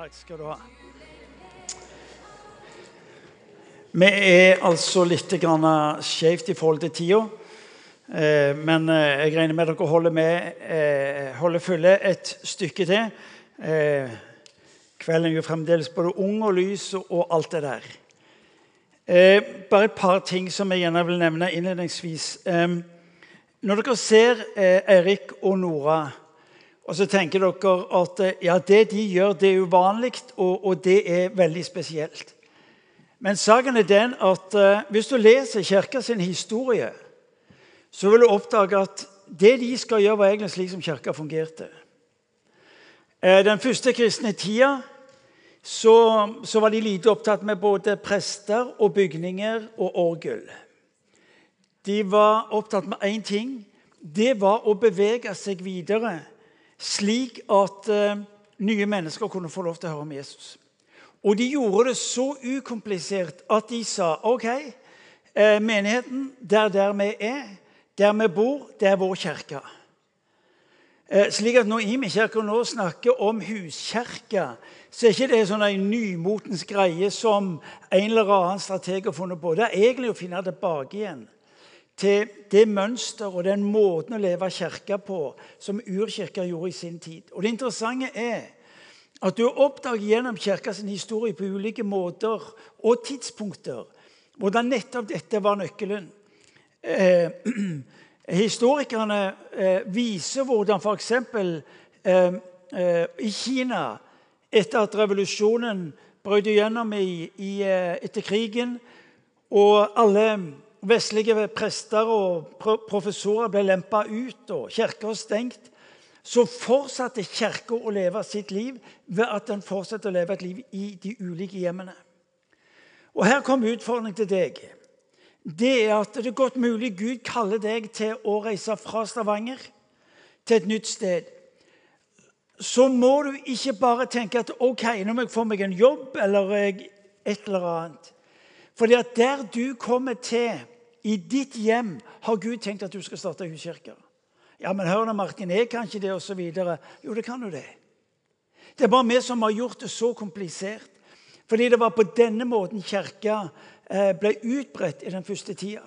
Takk skal du ha. Vi er altså litt skjevt i forhold til tida. Eh, men eh, jeg regner med dere holder, med, eh, holder følge et stykke til. Kvelden er jo fremdeles både ung og lys og alt det der. Bare et par ting som jeg gjerne vil nevne innledningsvis. Når dere ser Eirik og Nora og så tenker dere at eh, ja, det de gjør, det er uvanlig, og, og det er veldig spesielt. Men saken er den at uh, hvis du leser Kirka sin historie, så vil du oppdage at det de skal gjøre, var egentlig slik som Kirka fungerte. Uh, den første kristne tida så, så, var de lite opptatt med både prester og bygninger og orgel. De var opptatt med én ting. Det var å bevege seg videre slik at uh, nye mennesker kunne få lov til å høre om Jesus. Og de gjorde det så ukomplisert at de sa OK, uh, menigheten, der der vi er, der vi bor, det er vår kirke. Uh, slik at når Imi-kirka nå snakker om huskirke, så er ikke det sånn en nymotens greie som en eller annen strateg har funnet på. Det er egentlig å finne tilbake igjen til det mønster og den måten å leve kirka på som urkirka gjorde i sin tid. Og Det interessante er at du oppdager gjennom kirkas historie på ulike måter og tidspunkter hvordan nettopp dette var nøkkelen. Eh, historikerne eh, viser hvordan f.eks. Eh, eh, i Kina, etter at revolusjonen brøt igjennom i, i, eh, etter krigen, og alle vestlige prester og professorer ble lempa ut og kirka stengt, så fortsatte kirka å leve sitt liv ved at den fortsatte å leve et liv i de ulike hjemmene. Og Her kommer utfordringen til deg. Det er at det er godt mulig Gud kaller deg til å reise fra Stavanger til et nytt sted. Så må du ikke bare tenke at ok, nå må jeg få meg en jobb eller et eller annet. Fordi at der du kommer til, i ditt hjem, har Gud tenkt at du skal starte huskirke. Ja, men hør nå, Martin, jeg kan ikke det, osv. Jo, det kan du det. Det er bare vi som har gjort det så komplisert. Fordi det var på denne måten kirka eh, ble utbredt i den første tida.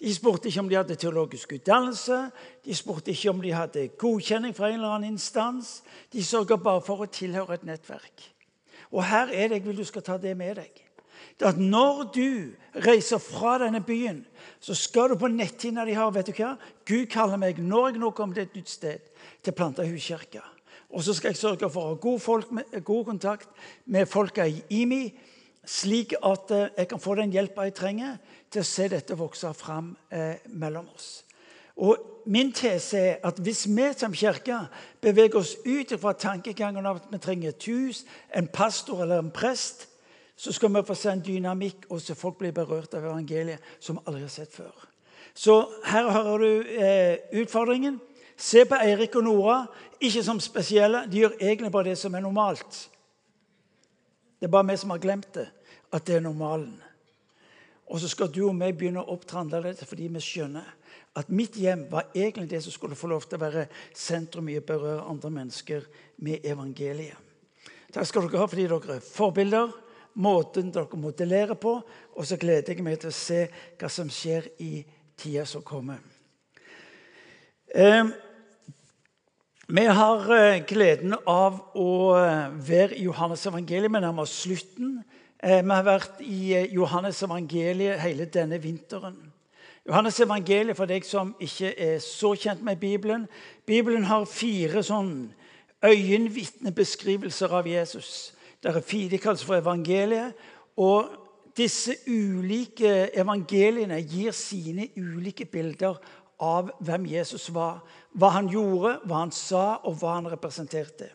De spurte ikke om de hadde teologisk utdannelse, de spurte ikke om de hadde godkjenning fra en eller annen instans. De sørga bare for å tilhøre et nettverk. Og her er det jeg vil du skal ta det med deg det at når du reiser fra denne byen, så skal du på netthinna de har vet du hva? Gud kaller meg, når jeg nå kommer til et nytt sted, til Planta huskirke. Og så skal jeg sørge for å ha god, folk, god kontakt med folka i IMI, slik at eh, jeg kan få den hjelpa jeg trenger til å se dette vokse fram eh, mellom oss. Og Min tese er at hvis vi som kirke beveger oss ut fra tankegangen av at vi trenger et hus, en pastor eller en prest, så skal vi få se en dynamikk, og så folk blir berørt av evangeliet som vi aldri har sett før. Så her hører du eh, utfordringen. Se på Eirik og Nora, ikke som spesielle. De gjør egentlig bare det som er normalt. Det er bare vi som har glemt det, at det er normalen. Og så skal du og meg begynne å opptre annerledes fordi vi skjønner at mitt hjem var egentlig det som skulle få lov til å være sentrum i å berøre andre mennesker med evangeliet. Takk skal dere ha fordi dere er forbilder måten dere modellerer på. Og så gleder jeg meg til å se hva som skjer i tida som kommer. Eh, vi har eh, gleden av å eh, være i Johannes evangeliet. Vi nærmer oss slutten. Eh, vi har vært i eh, Johannes evangeliet hele denne vinteren. Johannes evangeliet, for deg som ikke er så kjent med Bibelen Bibelen har fire sånn øyenvitnebeskrivelser av Jesus. Det er fire kalles for evangeliet. Og disse ulike evangeliene gir sine ulike bilder av hvem Jesus var. Hva han gjorde, hva han sa, og hva han representerte.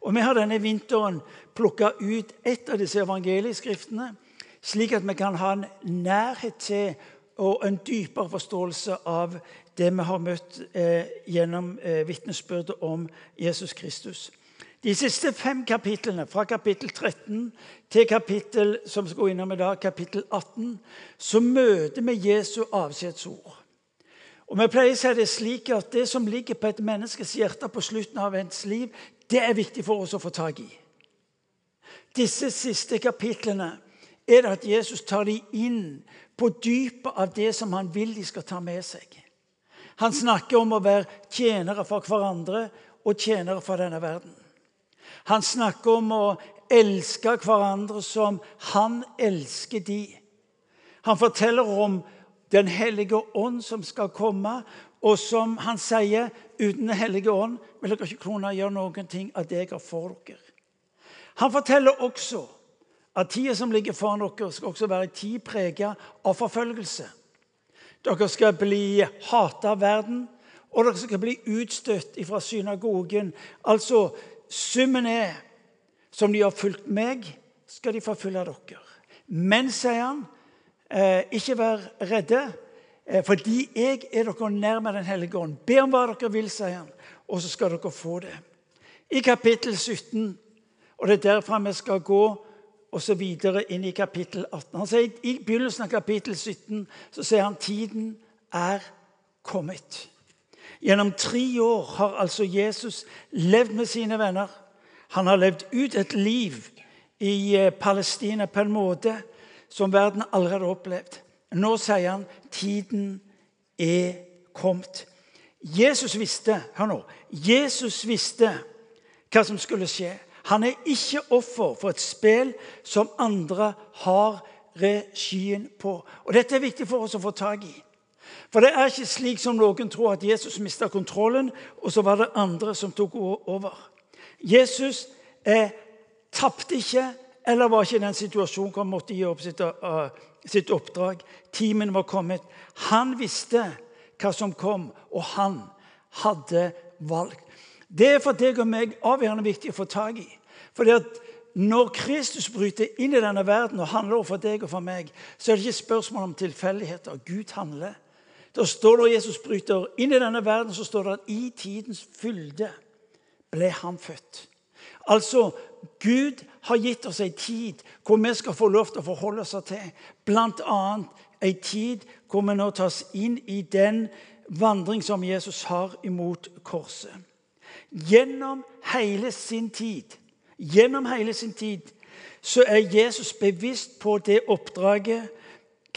Og Vi har denne vinteren plukka ut ett av disse evangelieskriftene, slik at vi kan ha en nærhet til og en dypere forståelse av det vi har møtt eh, gjennom eh, vitnesbyrdet om Jesus Kristus. De siste fem kapitlene, fra kapittel 13 til kapittel som skal innom i dag, kapittel 18, så møter vi Jesu avskjedsord. Og Vi pleier å si det slik at det som ligger på et menneskes hjerte på slutten av ens liv, det er viktig for oss å få tak i. disse siste kapitlene er det at Jesus tar dem inn på dypet av det som han vil de skal ta med seg. Han snakker om å være tjenere for hverandre og tjenere for denne verden. Han snakker om å elske hverandre som han elsker de. Han forteller om Den hellige ånd som skal komme, og som han sier uten Den hellige ånd vil dere ikke kunne gjøre noen ting av det jeg har for dere. Han forteller også at tida som ligger foran dere, skal også være en tid preget av forfølgelse. Dere skal bli hata av verden, og dere skal bli utstøtt fra synagogen. Altså, summen er som de har fulgt meg, skal de forfølge dere. Men, sier han, eh, ikke vær redde, eh, fordi jeg er dere nær med Den hellige ånd. Be om hva dere vil, sier han, og så skal dere få det. I kapittel 17, og det er derfra vi skal gå, og så videre inn i kapittel 18. Han sier, I begynnelsen av kapittel 17 så sier han tiden er kommet. Gjennom tre år har altså Jesus levd med sine venner. Han har levd ut et liv i eh, Palestina på en måte som verden allerede har opplevd. Nå sier han tiden er kommet. Jesus visste hør nå, Jesus visste hva som skulle skje. Han er ikke offer for et spill som andre har regien på. Og Dette er viktig for oss å få tak i. For det er ikke slik som noen tror, at Jesus mista kontrollen, og så var det andre som tok over. Jesus eh, tapte ikke eller var ikke i den situasjonen hvor han måtte gi opp sitt, uh, sitt oppdrag. Timen var kommet. Han visste hva som kom, og han hadde valgt. Det er for deg og meg avgjørende viktig å få tak i. Fordi at når Kristus bryter inn i denne verden og handler for deg og for meg, så er det ikke spørsmål om tilfeldigheter. Gud handler. Da står det Jesus bryter inn i denne verden, så står det at i tidens fylde ble han født. Altså, Gud har gitt oss en tid hvor vi skal få lov til å forholde oss til. Blant annet en tid hvor vi nå tas inn i den vandring som Jesus har imot korset. Gjennom hele sin tid Gjennom hele sin tid så er Jesus bevisst på det oppdraget,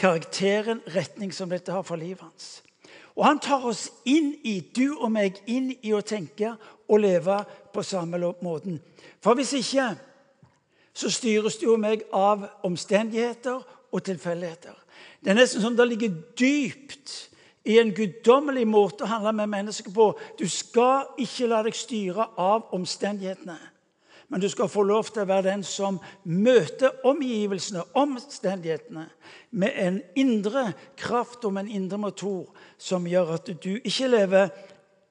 karakteren, retning som dette har for livet hans. Og han tar oss inn i, du og meg, inn i å tenke og leve på samme måten. For hvis ikke så styres du og meg av omstendigheter og tilfeldigheter. Det er nesten som det ligger dypt i en guddommelig måte å handle med mennesker på. Du skal ikke la deg styre av omstendighetene. Men du skal få lov til å være den som møter omgivelsene, omstendighetene, med en indre kraft og med en indre motor som gjør at du ikke lever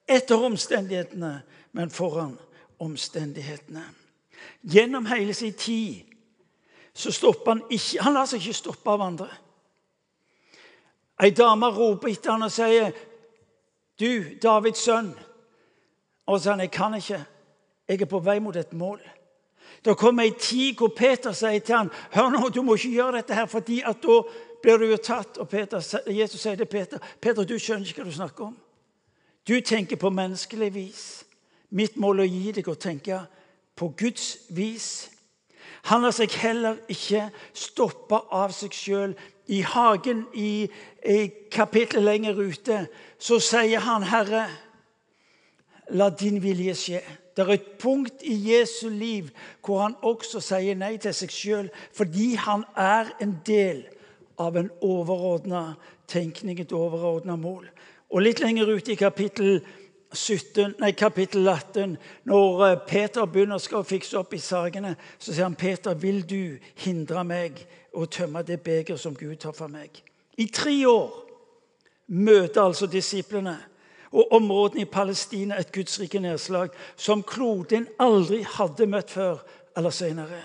etter omstendighetene, men foran omstendighetene. Gjennom hele sin tid så stopper han ikke Han lar seg ikke stoppe av andre. Ei dame roper etter han og sier, 'Du, Davids sønn.' Og så sier han, 'Jeg kan ikke.' Jeg er på vei mot et mål. Det kommer ei tid hvor Peter sier til ham, hør nå, du må ikke gjøre dette her, fordi at da blir du jo tatt. Og Peter, Jesus sier til Peter, Peter, du skjønner ikke hva du snakker om. Du tenker på menneskelig vis. Mitt mål er å gi deg å tenke på Guds vis. Han lar seg heller ikke stoppe av seg sjøl. I hagen i, i kapittelet lenger ute så sier han, Herre, la din vilje skje. Det er et punkt i Jesu liv hvor han også sier nei til seg sjøl, fordi han er en del av en overordna tenkning, et overordna mål. Og Litt lenger ute i kapittel, 17, nei, kapittel 18, når eh, Peter begynner å fikse opp i sakene, så sier han, 'Peter, vil du hindre meg å tømme det beger som Gud har for meg?' I tre år møter altså disiplene og områdene i Palestina et gudsrike nedslag som kloden aldri hadde møtt før eller senere.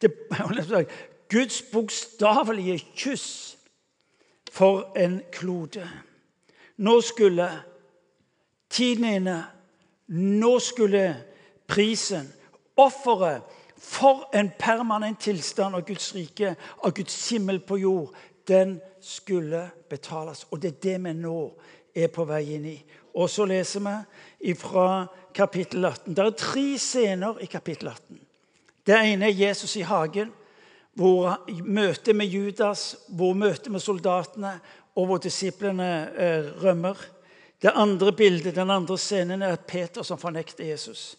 Det Guds bokstavelige kyss for en klode. Nå skulle tiden inne. Nå skulle prisen, offeret for en permanent tilstand av Guds rike, av Guds himmel på jord, den skulle betales. Og det er det vi nå er på vei inn i. Og så leser vi fra kapittel 18. Det er tre scener i kapittel 18. Det ene er Jesus i hagen, hvor møtet med Judas, hvor møtet med soldatene og hvor disiplene eh, rømmer. Det andre bildet, Den andre scenen er at Peter som fornekter Jesus.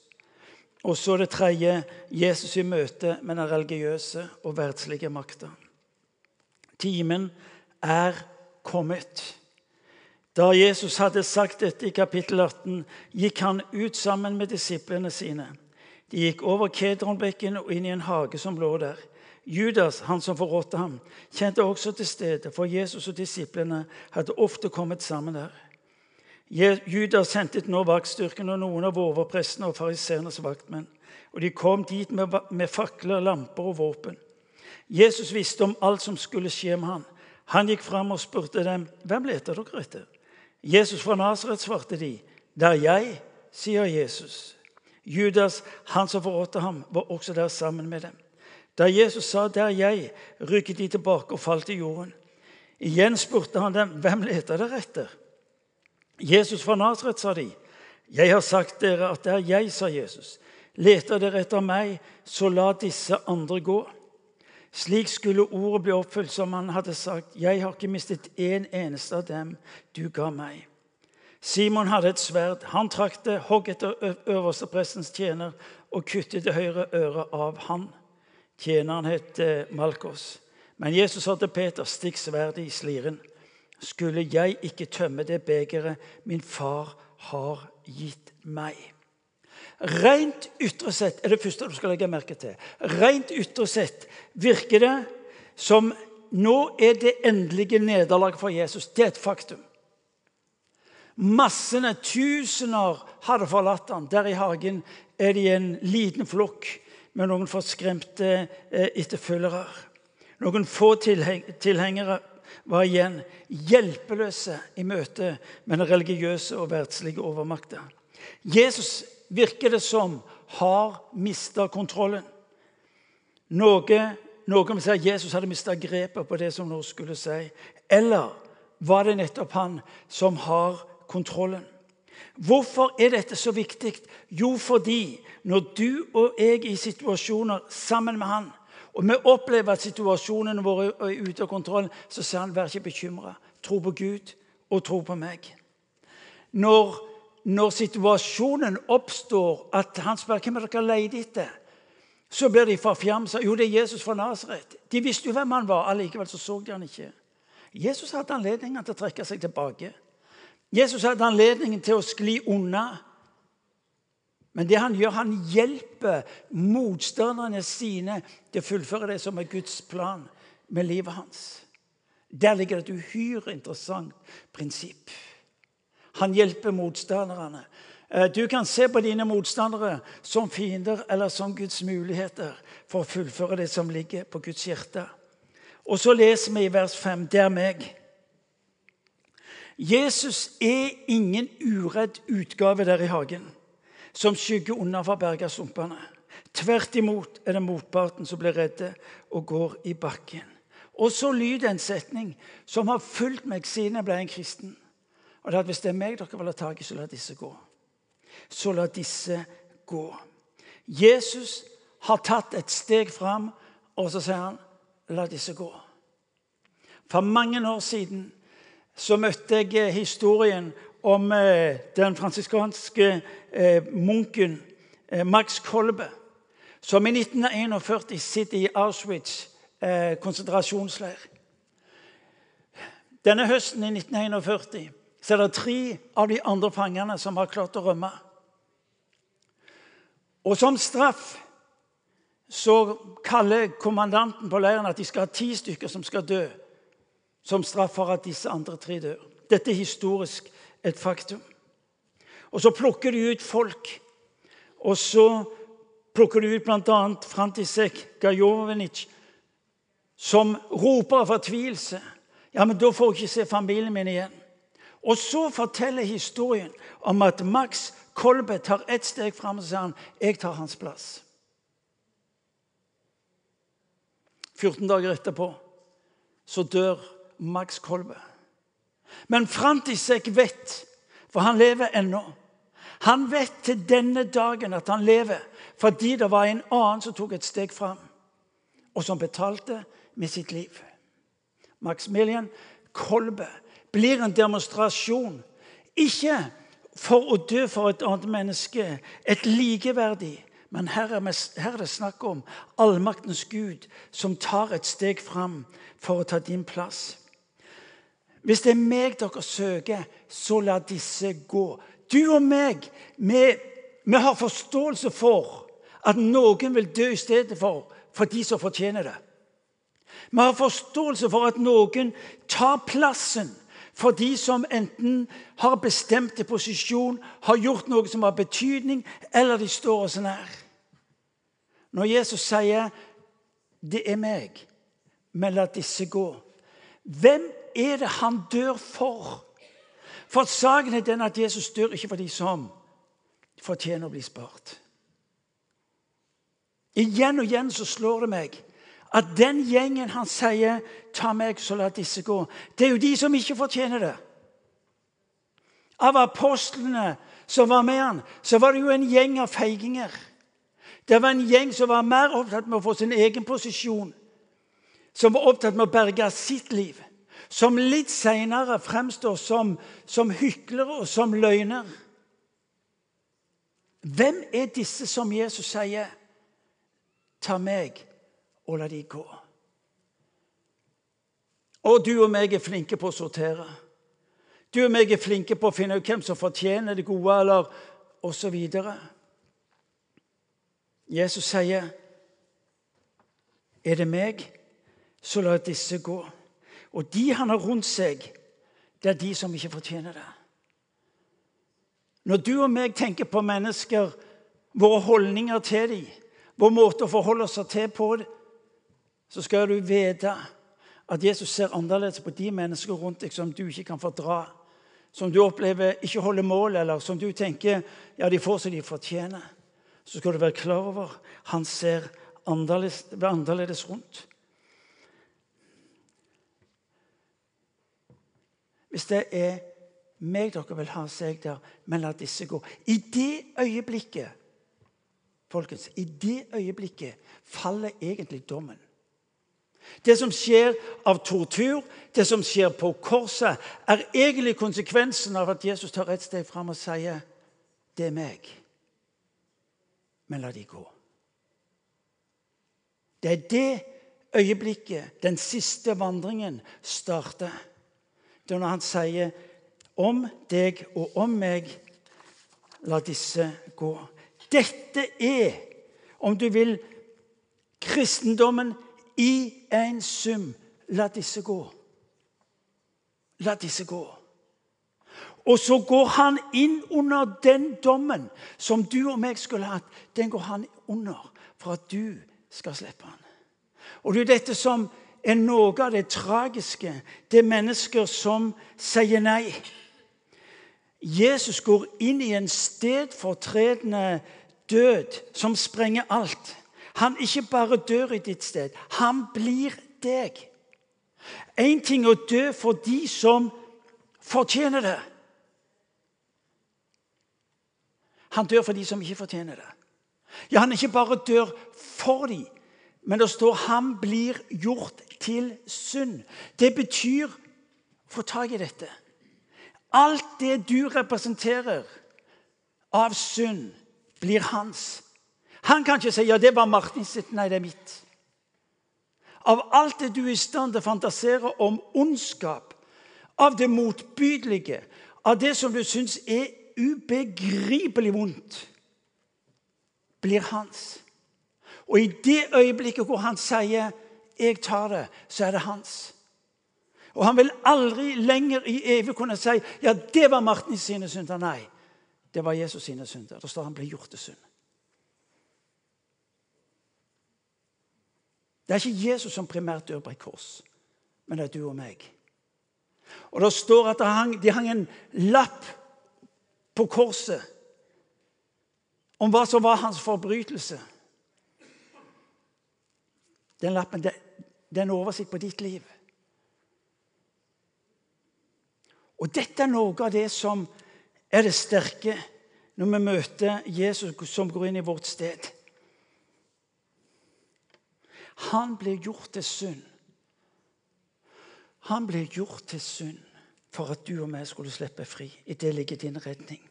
Og så det tredje Jesus i møte med den religiøse og verdslige makta. Timen er kommet. Da Jesus hadde sagt dette i kapittel 18, gikk han ut sammen med disiplene sine. De gikk over Kedronbekken og inn i en hage som lå der. Judas, han som forrådte ham, kjente også til stedet, for Jesus og disiplene hadde ofte kommet sammen der. Judas hentet nå vaktstyrken og noen av overprestene og fariseernes vaktmenn. Og de kom dit med, med fakler, lamper og våpen. Jesus visste om alt som skulle skje med ham. Han gikk fram og spurte dem, 'Hvem leter dere etter?' Jesus fra Nasaret svarte de, 'Det er jeg', sier Jesus. Judas, han som forrådte ham, var også der sammen med dem. Da Jesus sa 'det er jeg', rykket de tilbake og falt i jorden. Igjen spurte han dem, 'Hvem leter dere etter?' Jesus fra Nasaret, sa de. 'Jeg har sagt dere at det er jeg', sa Jesus. 'Leter dere etter meg, så la disse andre gå.' Slik skulle ordet bli oppfylt som han hadde sagt. Jeg har ikke mistet en eneste av dem du ga meg. Simon hadde et sverd. Han trakk det, hogg etter øversteprestens tjener og kuttet det høyre øret av han. Tjeneren het eh, Malkos. Men Jesus sa til Peter, stikk sverdet i sliren. Skulle jeg ikke tømme det begeret min far har gitt meg? Rent ytre sett er det første du skal legge merke til. Rent ytre sett virker det som nå er det endelige nederlaget for Jesus. Det er et faktum. Massene, tusener, hadde forlatt ham. Der i hagen er de en liten flokk med noen forskremte eh, etterfølgere. Noen få tilhengere var igjen hjelpeløse i møte med den religiøse og verdslige overmakta. Jesus virker det som, har mista kontrollen. Noe, noen vil si at Jesus hadde mista grepet på det som nå skulle si. Eller var det nettopp han som har kontrollen? Hvorfor er dette så viktig? Jo, fordi når du og jeg er i situasjoner sammen med han, og vi opplever at situasjonen vår er ute av kontroll, så sier han vær ikke bekymra. Tro på Gud og tro på meg. Når når situasjonen oppstår, at han spør hvem er dere leter etter, så blir de forfjamsa. Jo, det er Jesus fra Nasaret. De visste jo hvem han var, allikevel så så de han ikke. Jesus hadde anledningen til å trekke seg tilbake. Jesus hadde anledningen til å skli unna. Men det han gjør, han hjelper motstanderne sine til å fullføre det som er Guds plan med livet hans. Der ligger det et uhyre interessant prinsipp. Han hjelper motstanderne. Eh, du kan se på dine motstandere som fiender eller som Guds muligheter for å fullføre det som ligger på Guds hjerte. Og så leser vi i vers 5. Det er meg. Jesus er ingen uredd utgave der i hagen som skygger unna for bergasumpene. Tvert imot er det motparten som blir redde og går i bakken. Og så lyder en setning som har fulgt meg siden jeg ble en kristen. Og det er at Hvis det er meg dere vil ha tak i, så la disse gå. Så la disse gå. Jesus har tatt et steg fram, og så sier han, 'La disse gå'. For mange år siden så møtte jeg eh, historien om eh, den fransiskanske eh, munken Max Kolbe, som i 1941 sitter i Auschwitz konsentrasjonsleir. Denne høsten i 1941 så er det tre av de andre fangene som har klart å rømme. Og som straff så kaller kommandanten på leiren at de skal ha ti stykker som skal dø. Som straff for at disse andre tre dør. Dette er historisk et faktum. Og så plukker de ut folk. Og så plukker de ut bl.a. Frantisek Gajovenic, som roper av fortvilelse. Ja, men da får jeg ikke se familien min igjen. Og så forteller historien om at Max Kolbe tar ett steg fram og sier han, 'Jeg tar hans plass'. 14 dager etterpå så dør Max Kolbe. Men Frantisek vet, for han lever ennå, Han vet til denne dagen at han lever fordi det var en annen som tok et steg fram, og som betalte med sitt liv. Maximilian Kolbe blir en demonstrasjon, ikke for å dø for et annet menneske, et likeverdig, men her er, det snakk om allmaktens Gud som tar et steg fram for å ta din plass. Hvis det er meg dere søker, så la disse gå. Du og meg, vi, vi har forståelse for at noen vil dø i stedet for, for de som fortjener det. Vi har forståelse for at noen tar plassen for de som enten har bestemt posisjon, har gjort noe som har betydning, eller de står oss nær. Når Jesus sier 'Det er meg', men la disse gå Hvem er det han dør for? For saken er den at Jesus dør ikke for de som fortjener å bli spart. Igjen og igjen så slår det meg at den gjengen han sier 'ta meg, så la disse gå', det er jo de som ikke fortjener det. Av apostlene som var med han, så var det jo en gjeng av feiginger. Det var en gjeng som var mer opptatt med å få sin egen posisjon, som var opptatt med å berge sitt liv, som litt seinere fremstår som, som hyklere og som løgner. Hvem er disse som Jesus sier 'ta meg og la de gå'? Og du og meg er flinke på å sortere. Du og meg er flinke på å finne ut hvem som fortjener det gode, eller osv. Jesus sier, 'Er det meg, så la disse gå.' Og de han har rundt seg, det er de som ikke fortjener det. Når du og meg tenker på mennesker, våre holdninger til dem, vår måte å forholde oss til på det, så skal du vite at Jesus ser annerledes på de mennesker rundt deg som du ikke kan fordra, som du opplever ikke holder mål, eller som du tenker ja, de får som de fortjener så skal du være klar over han ser annerledes, annerledes rundt. Hvis det er meg dere vil ha, seg der, men la disse gå. I det øyeblikket folkens, i det øyeblikket faller egentlig dommen. Det som skjer av tortur, det som skjer på korset, er egentlig konsekvensen av at Jesus tar et steg fram og sier 'Det er meg' men la de gå. Det er det øyeblikket den siste vandringen starter. Det er når han sier 'om deg og om meg, la disse gå'. Dette er, om du vil, kristendommen i en sum. La disse gå. La disse gå. Og så går han inn under den dommen som du og meg skulle hatt. Den går han under for at du skal slippe han. Og det er dette som er noe av det tragiske. Det er mennesker som sier nei. Jesus går inn i en stedfortredende død som sprenger alt. Han ikke bare dør i ditt sted, han blir deg. Én ting å dø for de som fortjener det. Han dør for de som ikke fortjener det. Ja, Han ikke bare dør for de, men det står han blir gjort til synd. Det betyr Få tak i dette. Alt det du representerer av synd, blir hans. Han kan ikke si ja, det var Martin sitt. Nei, det er mitt. Av alt det du er i stand til å fantasere om ondskap, av det motbydelige, av det som du syns er ubegripelig vondt blir hans. Og i det øyeblikket hvor han sier 'jeg tar det', så er det hans. Og han vil aldri lenger i evig kunne si 'ja, det var Martin sine synder'. Nei, det var Jesus sine synder. Da står han blir gjort til synd. Det er ikke Jesus som primært dør på et kors, men det er du og meg. Og Det står at det hang, de hang en lapp på korset om hva som var hans forbrytelse. Den lappen det, det er en oversikt på ditt liv. Og dette er noe av det som er det sterke når vi møter Jesus som går inn i vårt sted. Han ble gjort til synd. Han ble gjort til synd for at du og vi skulle slippe fri. I det ligger din redning.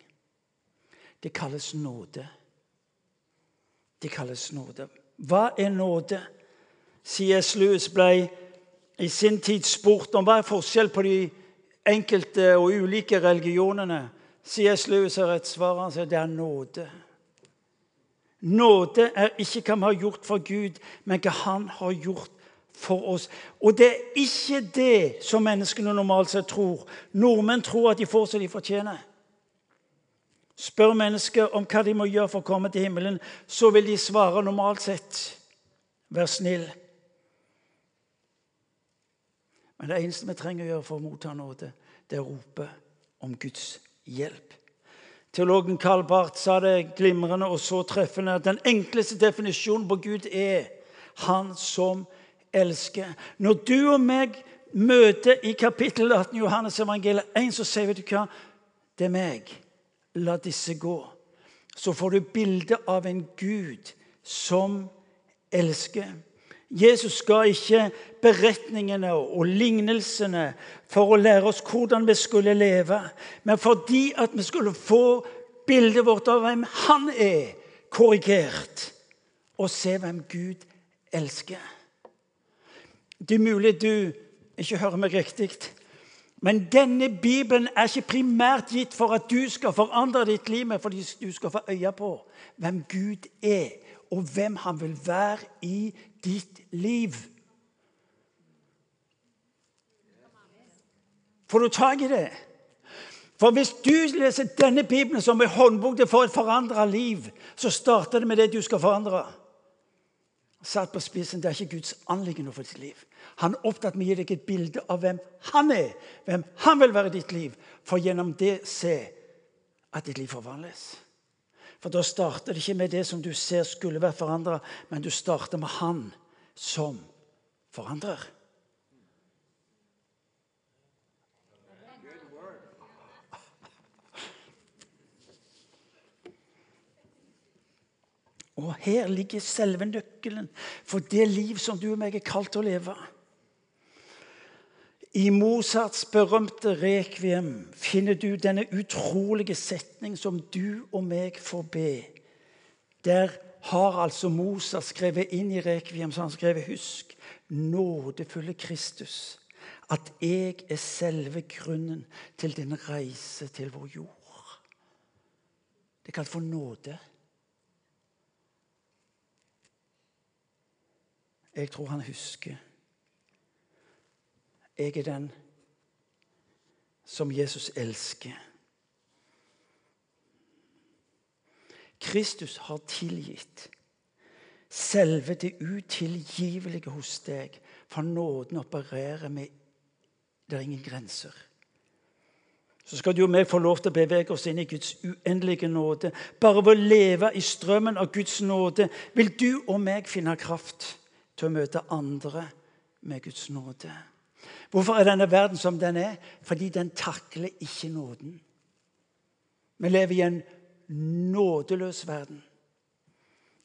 Det kalles nåde. Det kalles nåde. Hva er nåde? C.S. Lewis ble i sin tid spurt om hva er forskjell på de enkelte og ulike religionene. C.S. Lewis har et svar. Han sier det er nåde. Nåde er ikke hva vi har gjort for Gud, men hva Han har gjort for oss. Og det er ikke det som menneskene normalt sett tror. Nordmenn tror at de får som de fortjener. Spør mennesker om hva de må gjøre for å komme til himmelen, så vil de svare normalt sett vær snill. Men det eneste vi trenger å gjøre for å motta nåde, det er å rope om Guds hjelp. Teologen Karl Barth sa det glimrende og så treffende at den enkleste definisjonen på Gud er Han som elsker. Når du og meg møter i kapittel 18 Johannes evangeliet 1, så sier vi du hva? Det er meg. La disse gå. Så får du bilde av en Gud som elsker. Jesus ga ikke beretningene og lignelsene for å lære oss hvordan vi skulle leve, men fordi at vi skulle få bildet vårt av hvem han er, korrigert, og se hvem Gud elsker. Det er mulig du ikke hører meg riktig. Men denne Bibelen er ikke primært gitt for at du skal forandre ditt liv, men fordi du skal få øye på hvem Gud er, og hvem han vil være i ditt liv. Får du tak i det? For hvis du leser denne Bibelen som en håndbok for et forandra liv, så starter det med det du skal forandre. Satt på spissen, Det er ikke Guds anliggende for ditt liv. Han er opptatt med å gi deg et bilde av hvem han er, hvem han vil være i ditt liv, for gjennom det se at ditt liv forvandles. For da starter det ikke med det som du ser skulle vært forandra, men du starter med han som forandrer. Og her ligger selve nøkkelen for det liv som du og meg er kalt til å leve. I Mozarts berømte rekviem finner du denne utrolige setning som du og meg får be. Der har altså Mozart skrevet inn i rekviem, så han skrevet Husk, nådefulle Kristus, at jeg er selve grunnen til din reise til vår jord. Det er kalt for nåde. Jeg tror han husker jeg er den som Jesus elsker. Kristus har tilgitt selve det utilgivelige hos deg. For nåden opererer med Det er ingen grenser. Så skal du og meg få lov til å bevege oss inn i Guds uendelige nåde. Bare ved å leve i strømmen av Guds nåde vil du og meg finne kraft til å møte andre med Guds nåde. Hvorfor er denne verden som den er? Fordi den takler ikke nåden. Vi lever i en nådeløs verden.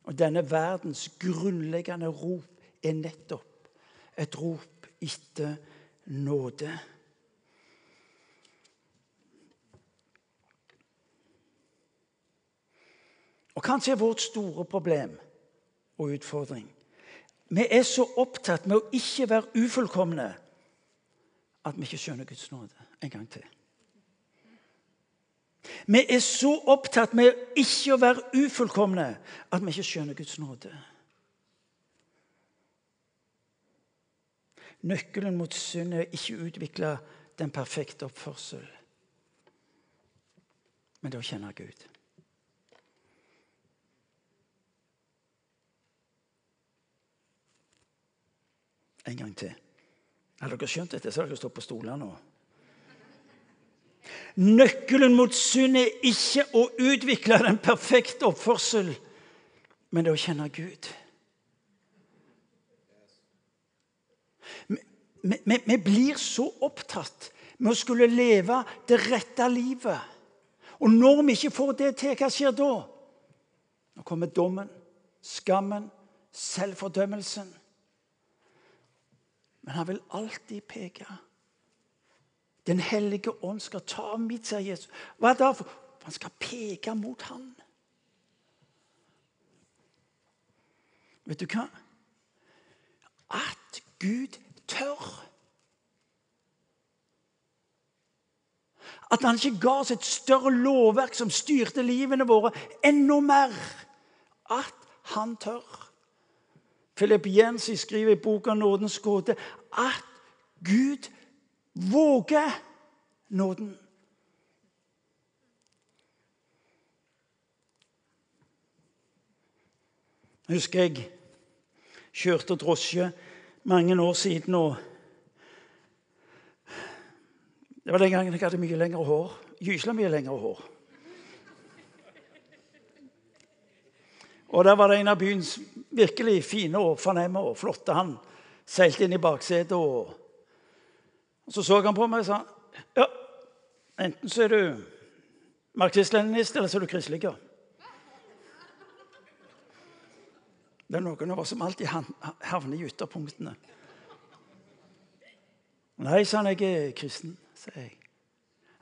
Og denne verdens grunnleggende rop er nettopp et rop etter nåde. Og kanskje er vårt store problem og utfordring Vi er så opptatt med å ikke være ufullkomne at vi ikke skjønner Guds nåde en gang til. Vi er så opptatt med ikke å være ufullkomne at vi ikke skjønner Guds nåde. Nøkkelen mot synd er ikke å utvikle den perfekte oppførsel, men det å kjenne Gud. En gang til. Har dere skjønt dette, så har dere stått på stolene nå. Nøkkelen mot synd er ikke å utvikle den perfekte oppførsel, men det er å kjenne Gud. Vi, vi, vi blir så opptatt med å skulle leve det rette livet Og når vi ikke får det til, hva skjer da? Nå kommer dommen, skammen, selvfordømmelsen. Men han vil alltid peke. Den hellige ånd skal ta mitt, sier Jesus. Hva da? For han skal peke mot han. Vet du hva? At Gud tør. At han ikke ga oss et større lovverk som styrte livene våre enda mer. At han tør. Philip Jensi skriver i boka 'Nådens gåte' at Gud våger nåden. Jeg husker jeg kjørte drosje mange år siden. og Det var den gangen jeg hadde mye lengre hår. Gysla mye lengre hår. Og Der var det en av byens virkelig fine og fornemme og flotte. Han seilte inn i baksetet. Og, så så han på meg og sa ja, enten så er du marxist-leninist, eller så er du kristelig. Det er noen av oss som alltid havner i ytterpunktene. Nei, sa han, jeg er kristen, sier jeg.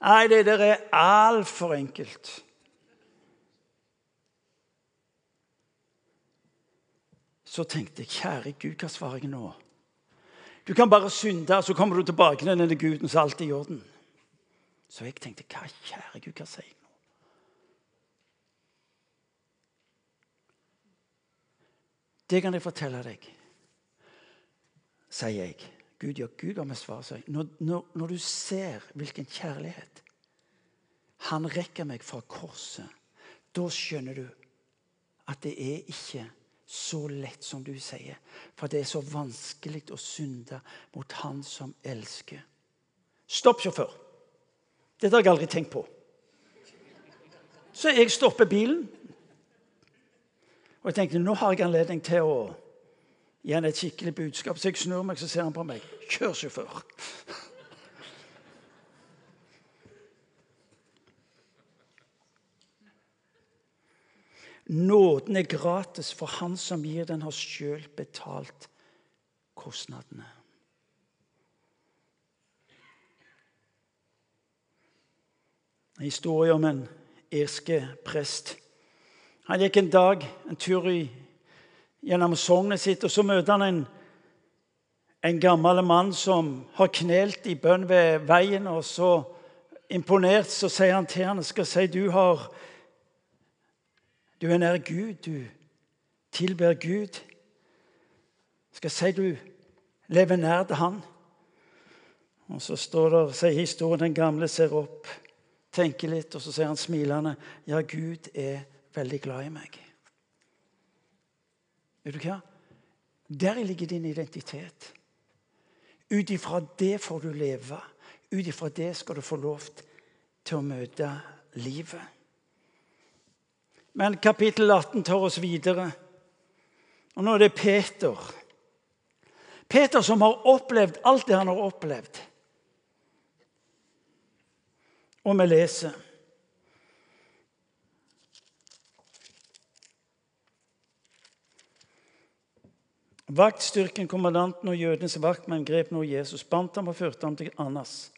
Nei, det der er altfor enkelt. Så tenkte jeg, kjære Gud, hva svarer jeg nå? Du kan bare synde, så kommer du tilbake til denne guden, så alt er i orden. Så jeg tenkte, hva, kjære Gud, hva sier jeg nå? Det kan jeg fortelle deg, sier jeg. Gud, ja, Gud har med svar, sier jeg. Når, når, når, du ser hvilken kjærlighet han rekker meg fra korset, da skjønner du at det er ikke så lett som du sier. For det er så vanskelig å synde mot Han som elsker. Stopp, sjåfør. Dette har jeg aldri tenkt på. Så jeg stopper bilen, og jeg tenkte nå har jeg anledning til å gi ham et skikkelig budskap. Så jeg snur meg, så ser han på meg. Kjør, sjåfør. Nåden er gratis, for han som gir den, har sjøl betalt kostnadene. En historie om en irske prest han gikk en dag en tur i, gjennom sognet sitt, og så møter han en, en gammel mann som har knelt i bønn ved veien. og så Imponert så sier han til han, skal si du har Du er nær Gud, du tilber Gud. Skal si du lever nær til Han. Og Så står der, sier historien den gamle ser opp, tenker litt, og så sier han smilende ja, Gud er veldig glad i meg. Vet du hva? Der ligger din identitet. Ut ifra det får du leve. Ut ifra det skal du få lov til å møte livet. Men kapittel 18 tar oss videre. Og nå er det Peter. Peter som har opplevd alt det han har opplevd. Og vi leser Vaktstyrken, kommandanten og jødenes vaktmenn grep nå Jesus, bandt ham og førte ham til Annas.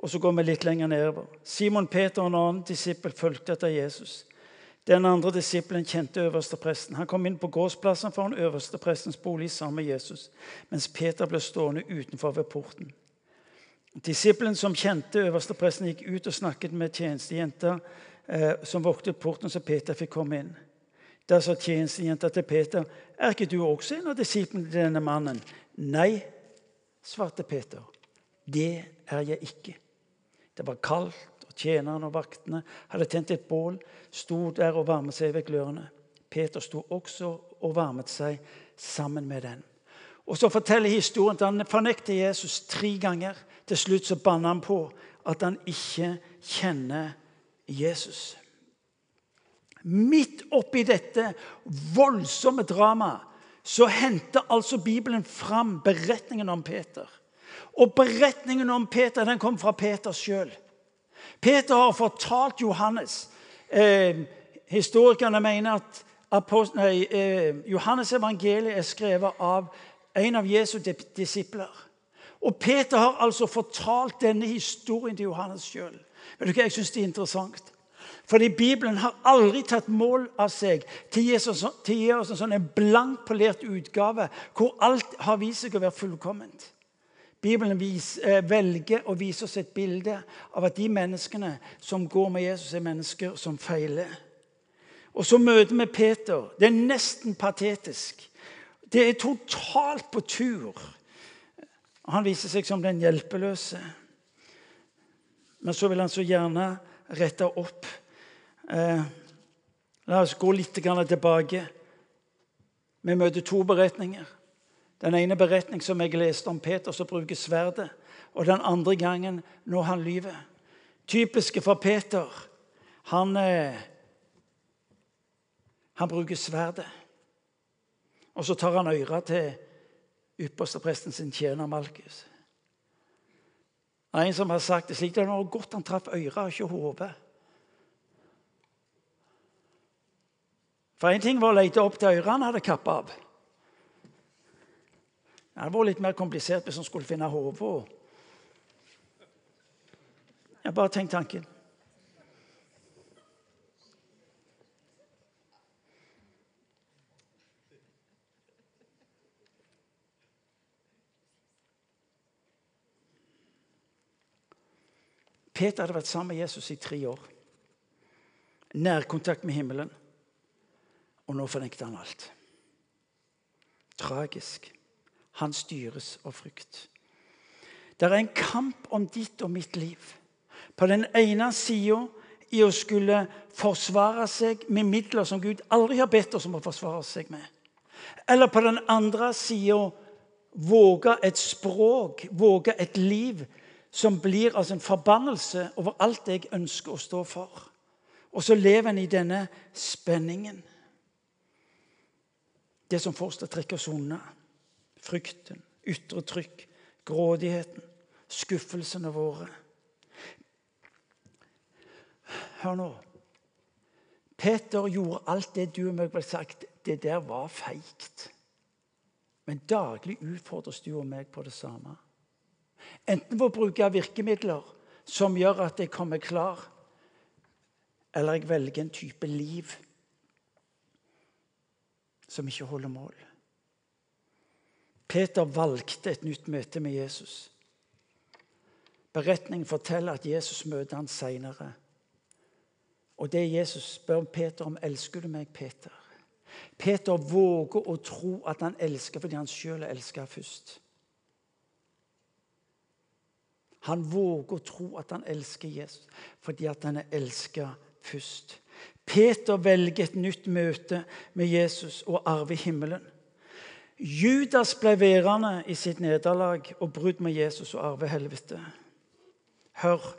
Og så går vi litt lenger nedover. Simon Peter og en annen disippel fulgte etter Jesus. Den andre disippelen kjente øverstepresten. Han kom inn på gårdsplassen foran øversteprestens bolig sammen med Jesus, mens Peter ble stående utenfor ved porten. Disippelen som kjente øverstepresten, gikk ut og snakket med tjenestejenta eh, som voktet porten, så Peter fikk komme inn. Da sa tjenestejenta til Peter, 'Er ikke du også en av disiplene til denne mannen?' 'Nei', svarte Peter. 'Det er jeg ikke.' Det var kaldt, og tjenerne og vaktene hadde tent et bål, sto der og varmet seg ved glørne. Peter sto også og varmet seg sammen med den. Og Så forteller historien at han fornekter Jesus tre ganger. Til slutt så banner han på at han ikke kjenner Jesus. Midt oppi dette voldsomme dramaet så henter altså Bibelen fram beretningen om Peter. Og beretningen om Peter den kom fra Peter sjøl. Peter har fortalt Johannes eh, Historikerne mener at nei, eh, Johannes evangeliet er skrevet av en av Jesu disipler. Og Peter har altså fortalt denne historien til Johannes sjøl. Jeg syns det er interessant. Fordi Bibelen har aldri tatt mål av seg til å gi oss en sånn en blank utgave hvor alt har vist seg å være fullkomment. Bibelen eh, velger å vise oss et bilde av at de menneskene som går med Jesus, er mennesker som feiler. Og så møter vi Peter. Det er nesten patetisk. Det er totalt på tur. Han viser seg som den hjelpeløse. Men så vil han så gjerne rette opp. Eh, la oss gå litt tilbake. Vi møter to beretninger. Den ene beretning som jeg leste om Peter som bruker sverdet, og den andre gangen når han lyver. Typiske for Peter. Han, eh, han bruker sverdet. Og så tar han øra til ypperstepresten sin tjener Malkus. En som har sagt det slik det var godt han traff øra, ikke hodet. For én ting var å lete opp til øret han hadde kappa av. Det vært litt mer komplisert hvis han skulle finne hodet. Jeg bare tenk tanken. Peter hadde vært sammen med Jesus i tre år. Nærkontakt med himmelen. Og nå fornekter han alt. Tragisk. Han styres av frykt. Det er en kamp om ditt og mitt liv. På den ene sida i å skulle forsvare seg med midler som Gud aldri har bedt oss om å forsvare seg med. Eller på den andre sida våge et språk, våge et liv som blir altså en forbannelse over alt jeg ønsker å stå for. Og så lever en i denne spenningen. Det som får oss til å trekke oss unna. Frykten, ytre trykk, grådigheten, skuffelsene våre. Hør nå. Peter gjorde alt det du og meg ble sagt. Det der var feigt. Men daglig utfordres du og meg på det samme. Enten ved å bruke virkemidler som gjør at jeg kommer klar, eller jeg velger en type liv som ikke holder mål. Peter valgte et nytt møte med Jesus. Beretningen forteller at Jesus møter han seinere. Og det Jesus spør Peter om, elsker du meg, Peter? Peter våger å tro at han elsker fordi han sjøl elska først. Han våger å tro at han elsker Jesus fordi han er elska først. Peter velger et nytt møte med Jesus og arver himmelen. Judas ble værende i sitt nederlag og brudd med Jesus og arve helvete. Hør.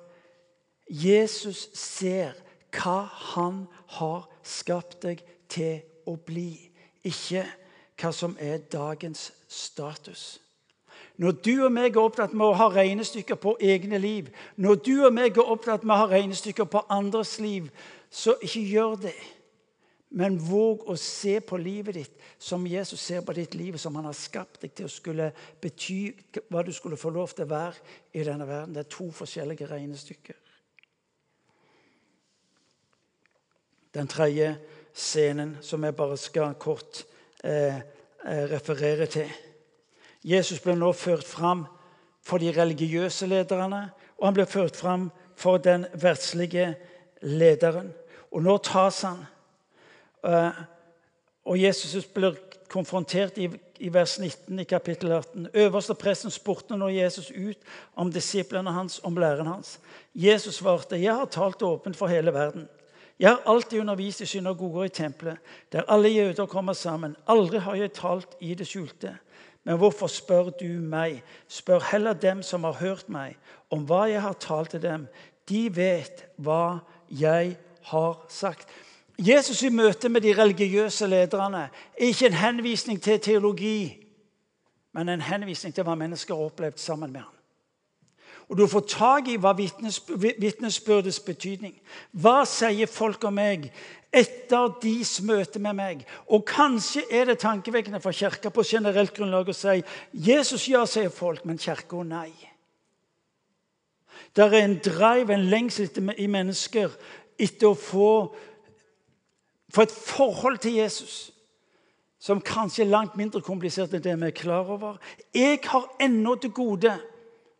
Jesus ser hva han har skapt deg til å bli, ikke hva som er dagens status. Når du og meg er opptatt med å ha regnestykker på egne liv, når du og meg er opptatt med å ha regnestykker på andres liv, så ikke gjør det. Men våg å se på livet ditt som Jesus ser på ditt liv, som han har skapt deg til å skulle bety hva du skulle få lov til å være i denne verden. Det er to forskjellige regnestykker. Den tredje scenen, som jeg bare skal kort eh, eh referere til Jesus ble nå ført fram for de religiøse lederne, og han ble ført fram for den verdslige lederen. Og nå tas han. Eh, og Jesus blir konfrontert i, vers 19 i kapittel 18. Øverste presten spurte nå Jesus ut om disiplene hans, om læren hans. Jesus svarte, 'Jeg har talt åpent for hele verden.' Jeg har alltid undervist i synagoger i tempelet, der alle jøder kommer sammen. Aldri har jeg talt i det skjulte. Men hvorfor spør du meg? Spør heller dem som har hørt meg, om hva jeg har talt til dem. De vet hva jeg har sagt. Jesus i møte med de religiøse lederne er ikke en henvisning til teologi, men en henvisning til hva mennesker har opplevd sammen med ham. Og du får tak i hva vitnesbyrdets betydning. Hva sier folk om meg etter deres møte med meg? Og kanskje er det tankevekkende for Kirka på generelt grunnlag å si Jesus ja, sier folk, men Kirka nei. Det er en drive, en lengsel i mennesker etter å få, få et forhold til Jesus som kanskje er langt mindre komplisert enn det vi er klar over. Jeg har ennå til gode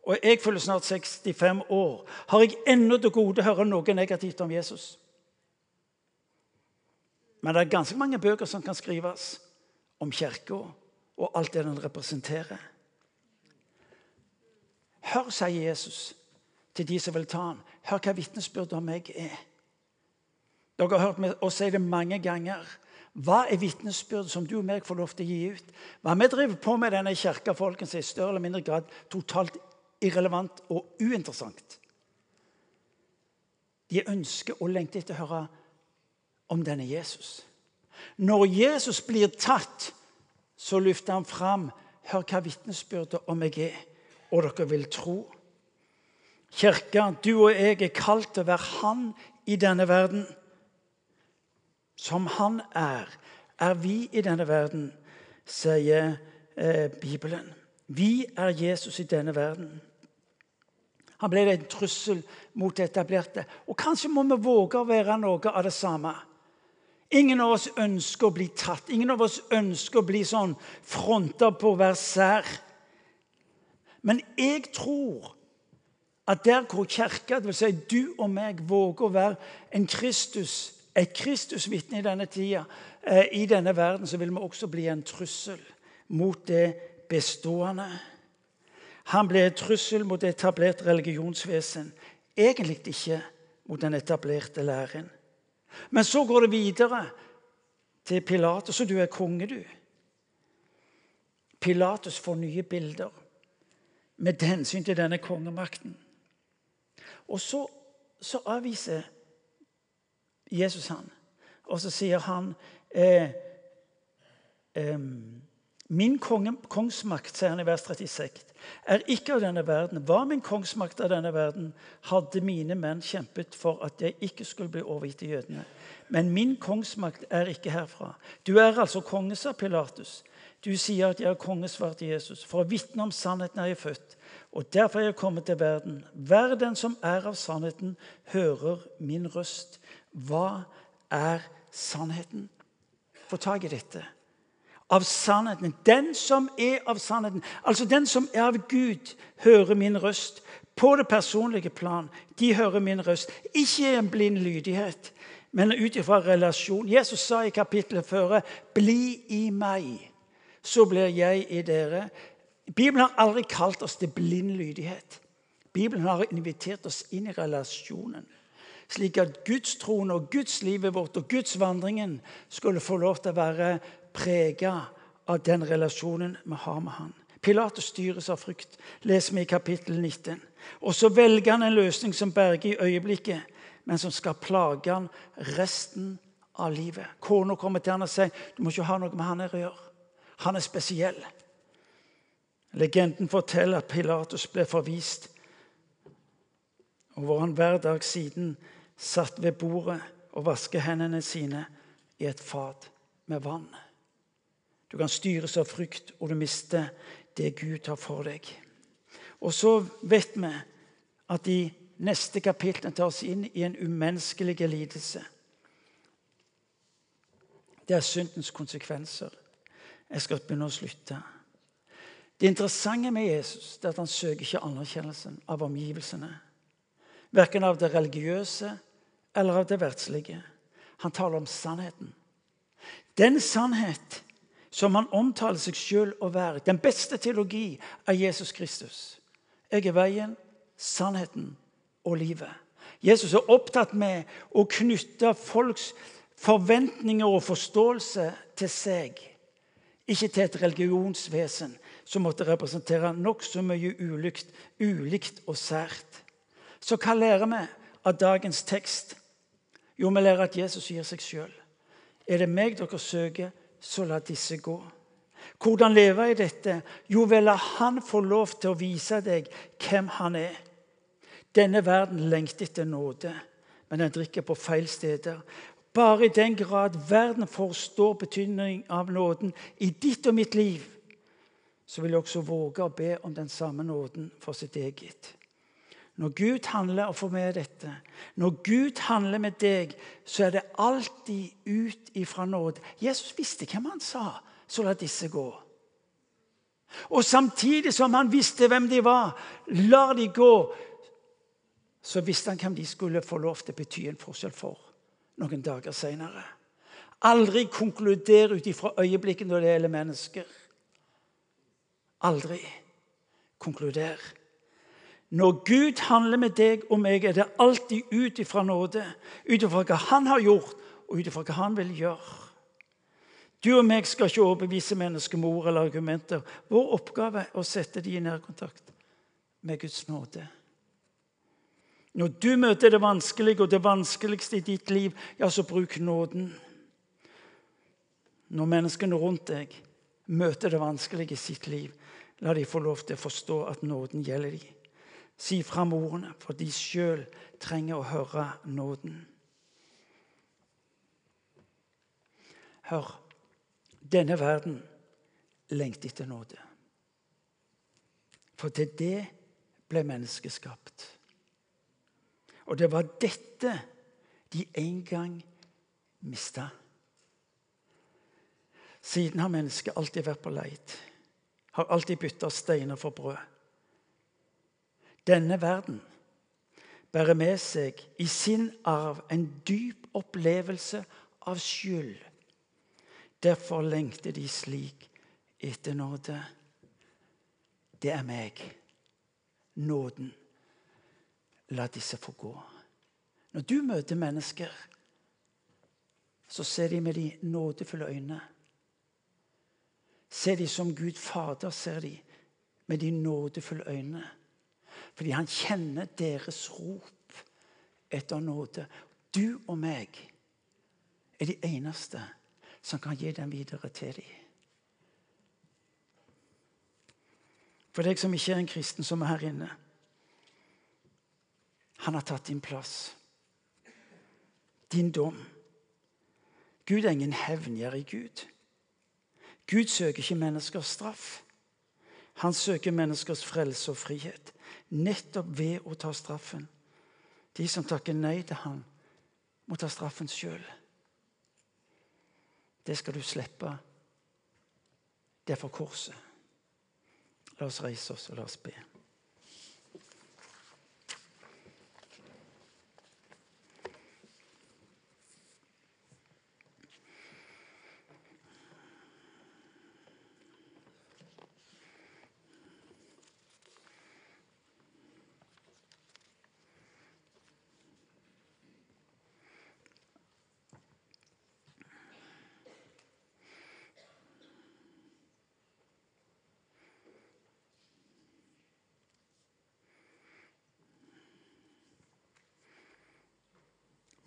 og jeg føler snart 65 år, har jeg ennå til gode å høre noe negativt om Jesus. Men det er ganske mange bøker som kan skrives om Kirka og alt det den representerer. Hør, sier Jesus til de som vil ta ham. Hør hva vitnesbyrdet om meg er. Dere har hørt meg si det mange ganger. Hva er vitnesbyrdet som du og meg får lov til å gi ut? Hva vi driver på med denne kirka, folkens, er i større eller mindre grad totalt irrelevant og uinteressant. De ønsker og lengter etter å høre om denne Jesus. Når Jesus blir tatt, så løfter han fram Hør hva vitnesbyrdet om meg er, og dere vil tro. Kirka, du og jeg er kalt til å være Han i denne verden. Som Han er, er vi i denne verden, sier eh, Bibelen. Vi er Jesus i denne verden. Han ble en trussel mot det etablerte. Og kanskje må vi våge å være noe av det samme. Ingen av oss ønsker å bli tatt. Ingen av oss ønsker å bli sånn fronta på å være sær. Men jeg tror at der hvor kirka, dvs. Si du og meg, våger å være en Kristus, et Kristusvitne i denne tida, eh, i denne verden, så vil vi også bli en trussel mot det bestående. Han ble en trussel mot etablert religionsvesen. Egentlig ikke mot den etablerte læren. Men så går det videre til Pilatus, og du er konge, du. Pilatus får nye bilder med hensyn til denne kongemakten. Og så, så avviser Jesus han, og så sier han eh, eh, Min konge, kongsmakt, sier han i vers 36, er ikke av denne verden. Var min kongsmakt av denne verden, hadde mine menn kjempet for at jeg ikke skulle bli overgitt til jødene. Men min kongsmakt er ikke herfra. Du er altså konge, sa Pilatus. Du sier at jeg er konge, svarte Jesus. For å vitne om sannheten er jeg født, og derfor er jeg kommet til verden. Vær den som er av sannheten, hører min røst. Hva er sannheten? Få tak i dette av sannheten. Den som er av sannheten, altså den som er av Gud, hører min røst. På det personlige plan. De hører min røst. Ikke en blind lydighet, men ut ifra relasjon. Jesus sa i kapittelet før 'Bli i meg, så blir jeg i dere'. Bibelen har aldri kalt oss til blind lydighet. Bibelen har invitert oss inn i relasjonen slik at Guds trone og Guds livet vårt og Guds vandringen skulle få lov til å være prega av den relasjonen vi har med han. Pilatus styres av frykt, leser vi i kapittel 19. Og så velger han en løsning som berger i øyeblikket, men som skal plage han resten av livet. Kona kommer til han og sier du må ikke ha noe med han her å gjøre. Han er spesiell. Legenden forteller at Pilatus ble forvist, og hvor han hver dag siden satt ved bordet og vasket hendene sine i et fat med vann. Du kan styres av frykt, og du mister det Gud har for deg. Og så vet vi at de neste kapitlene tar oss inn i en umenneskelig lidelse. Det er syndens konsekvenser. Jeg skal begynne å slutte. Det interessante med Jesus er at han søker ikke anerkjennelsen av omgivelsene. Verken av det religiøse eller av det verdslige. Han taler om sannheten. Den sannhet som han omtaler seg sjøl å være. Den beste teologi er Jesus Kristus. Jeg er veien, sannheten og livet. Jesus er opptatt med å knytte folks forventninger og forståelse til seg. Ikke til et religionsvesen som måtte representere nokså mye ulikt, ulikt og sært. Så hva lærer vi av dagens tekst? Jo, vi lærer at Jesus gir seg sjøl. Er det meg dere søker? så la disse gå. Hvordan leve i dette? Jo, vel la han få lov til å vise deg hvem han er. Denne verden lengter etter nåde, men den drikker på feil steder. Bare i den grad verden forstår betydningen av nåden i ditt og mitt liv, så vil jeg også våge å be om den samme nåden for sitt eget. Når Gud handler og får med dette, når Gud handler med deg, så er det alltid ut ifra nåde. Jesus visste hvem han sa, så la disse gå. Og samtidig som han visste hvem de var, lar de gå, så visste han hvem de skulle få lov til å bety en forskjell for noen dager seinere. Aldri konkluder ut ifra øyeblikket når det gjelder mennesker. Aldri konkluder. Når Gud handler med deg og meg, er det alltid ut ifra nåde. Ut ifra hva Han har gjort, og ut ifra hva Han vil gjøre. Du og meg skal ikke overbevise mennesker med ord eller argumenter. Vår oppgave er å sette dem i nærkontakt med Guds nåde. Når du møter det vanskelige og det vanskeligste i ditt liv, ja, så bruk nåden. Når menneskene rundt deg møter det vanskelige i sitt liv, la de få lov til å forstå at nåden gjelder dem. Si fram ordene, for de sjøl trenger å høre nåden. Hør, denne verden lengter etter nåde. For til det ble mennesket skapt. Og det var dette de en gang mista. Siden har mennesket alltid vært på leit. Har alltid bytta steiner for brød. Denne verden bærer med seg i sin arv en dyp opplevelse av skyld. Derfor lengter de slik etter nåde. Det er meg. Nåden. La disse få gå. Når du møter mennesker, så ser de med de nådefulle øyne. Ser de som Gud Fader ser de med de nådefulle øynene. Fordi han kjenner deres rop etter nåde. Du og meg er de eneste som kan gi den videre til dem. For deg som ikke er en kristen, som er her inne Han har tatt din plass. Din dom. Gud er ingen hevngjerrig Gud. Gud søker ikke menneskers straff. Han søker menneskers frelse og frihet nettopp ved å ta straffen. De som takker nei til ham, må ta straffen sjøl. Det skal du slippe. Det er for korset. La oss reise oss og la oss be.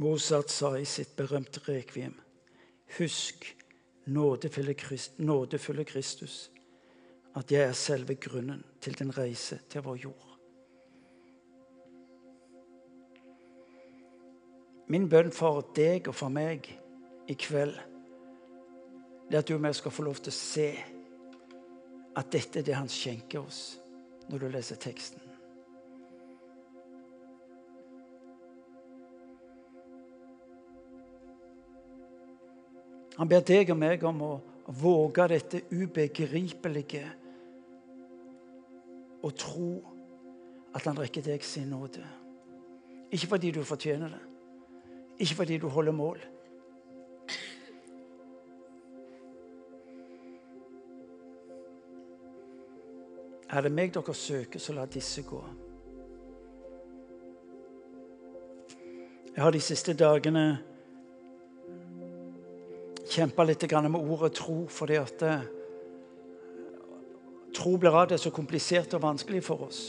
Mozart sa i sitt berømte rekviem Husk, nådefulle Kristus, at jeg er selve grunnen til din reise til vår jord. Min bønn for deg og for meg i kveld det er at du og jeg skal få lov til å se at dette er det han skjenker oss når du leser teksten. Han ber deg og meg om å våge dette ubegripelige og tro at han rekker deg sin nåde. Ikke fordi du fortjener det, ikke fordi du holder mål. Er det meg dere søker, så la disse gå. Jeg har de siste dagene kjempa litt med ordet tro, fordi at eh, tro blir av det så komplisert og vanskelig for oss.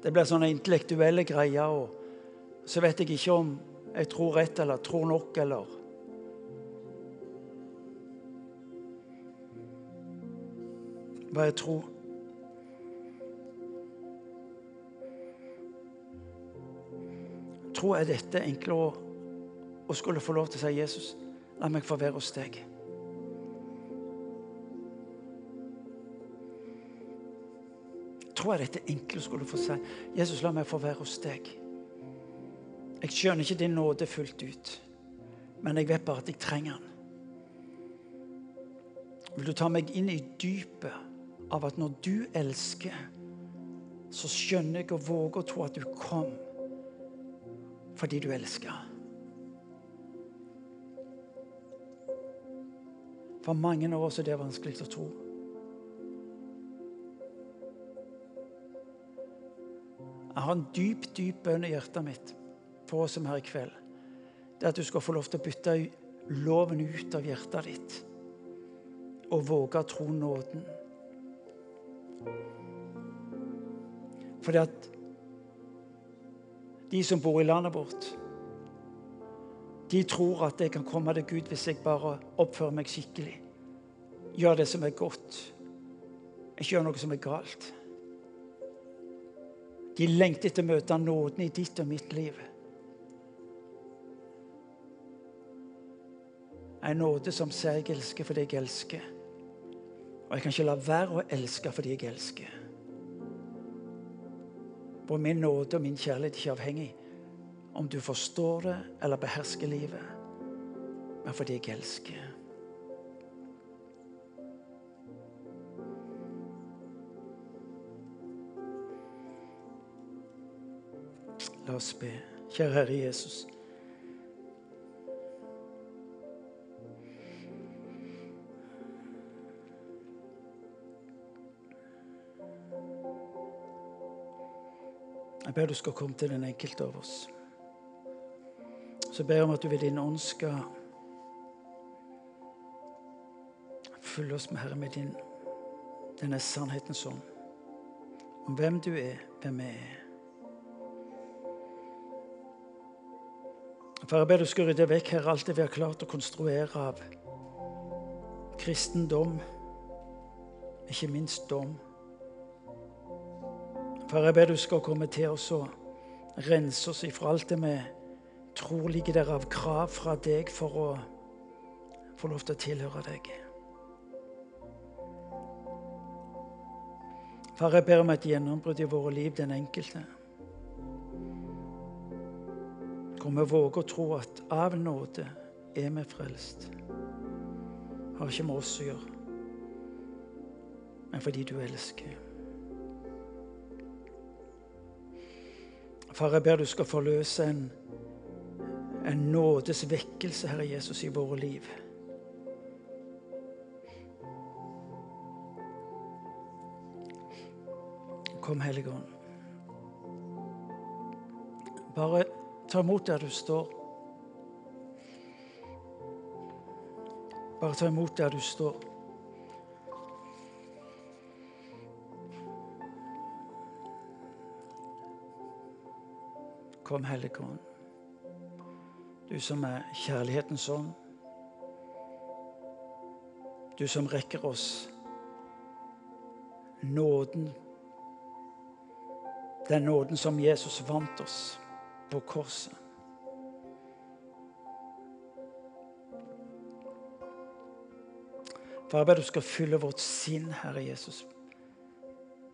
Det blir sånne intellektuelle greier. og Så vet jeg ikke om jeg tror rett eller tror nok eller Hva jeg tror. tro er dette enklere å, å skulle få lov til å si Jesus, la meg få være hos deg. Tror jeg dette enkle å skulle få si Jesus, la meg få være hos deg. Jeg skjønner ikke din nåde fullt ut, men jeg vet bare at jeg trenger den. Vil du ta meg inn i dypet av at når du elsker, så skjønner jeg og våger å tro at du kom fordi du elsker. For mange av oss er det vanskelig å tro. Jeg har en dyp, dyp bønn i hjertet mitt for oss som er her i kveld. Det er at du skal få lov til å bytte loven ut av hjertet ditt og våge å tro nåden. Fordi at de som bor i landet vårt, de tror at jeg kan komme til Gud hvis jeg bare oppfører meg skikkelig. Gjør det som er godt. Ikke gjør noe som er galt. De lengter etter å møte nåden i ditt og mitt liv. En nåde som sier jeg elsker fordi jeg elsker. Og jeg kan ikke la være å elske fordi jeg elsker. Hvor min nåde og min kjærlighet ikke er avhengig om du forstår det eller behersker livet, men fordi jeg elsker. La oss be. Kjære Herre Jesus. Jeg ber du skal komme til den enkelte av oss. Så ber jeg om at du ved din ånd skal fylle oss med Herre med din, denne sannhetens ånd. Om hvem du er, hvem vi er. Far, jeg ber du skal rydde vekk her alt det vi har klart å konstruere av kristendom, ikke minst dom. Far, jeg ber du skal komme til oss og rense oss ifra alt det vi tror ligger der av krav fra deg for å få lov til å tilhøre deg. Far, jeg ber om et gjennombrudd i våre liv, den enkelte. Hvor vi våger å tro at av nåde er vi frelst. Har ikke med oss å gjøre, men fordi du elsker. Far, jeg ber du skal forløse en, en nådes vekkelse, Herre Jesus, i våre liv. Kom, Hellige Ånd. Bare Ta imot der du står. Bare ta imot der du står. Kom, Hellige Ånd. Du som er kjærlighetens ånd. Du som rekker oss nåden. Den nåden som Jesus vant oss på korset. Far, jeg du skal fylle vårt sinn, Herre Jesus,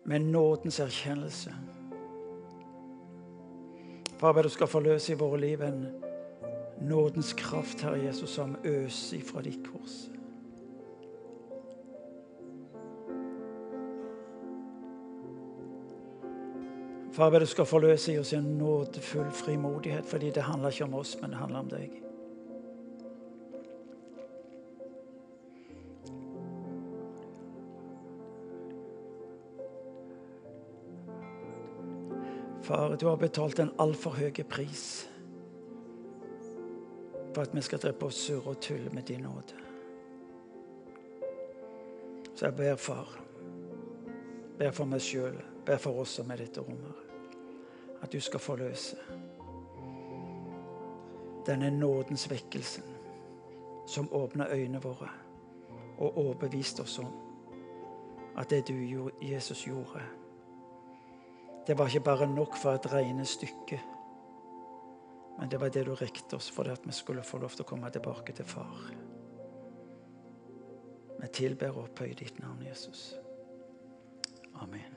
med nådens erkjennelse. Far, jeg du skal forløse i våre liv en nådens kraft, Herre Jesus, som øser ifra ditt kors. Far, du skal forløse i oss en nådefull frimodighet, fordi det handler ikke om oss, men det handler om deg. Far, du har betalt en altfor høy pris for at vi skal drepe oss surre og tulle med din nåde. Så jeg ber, far, ber for meg sjøl, ber for oss som er dette rommet at du skal forløse denne nådens vekkelsen som åpna øynene våre og overbeviste oss om at det du, Jesus, gjorde, det var ikke bare nok for et regnestykke, Men det var det du riktet oss for at vi skulle få lov til å komme tilbake til far. Vi tilber og opphøyer ditt navn, Jesus. Amen.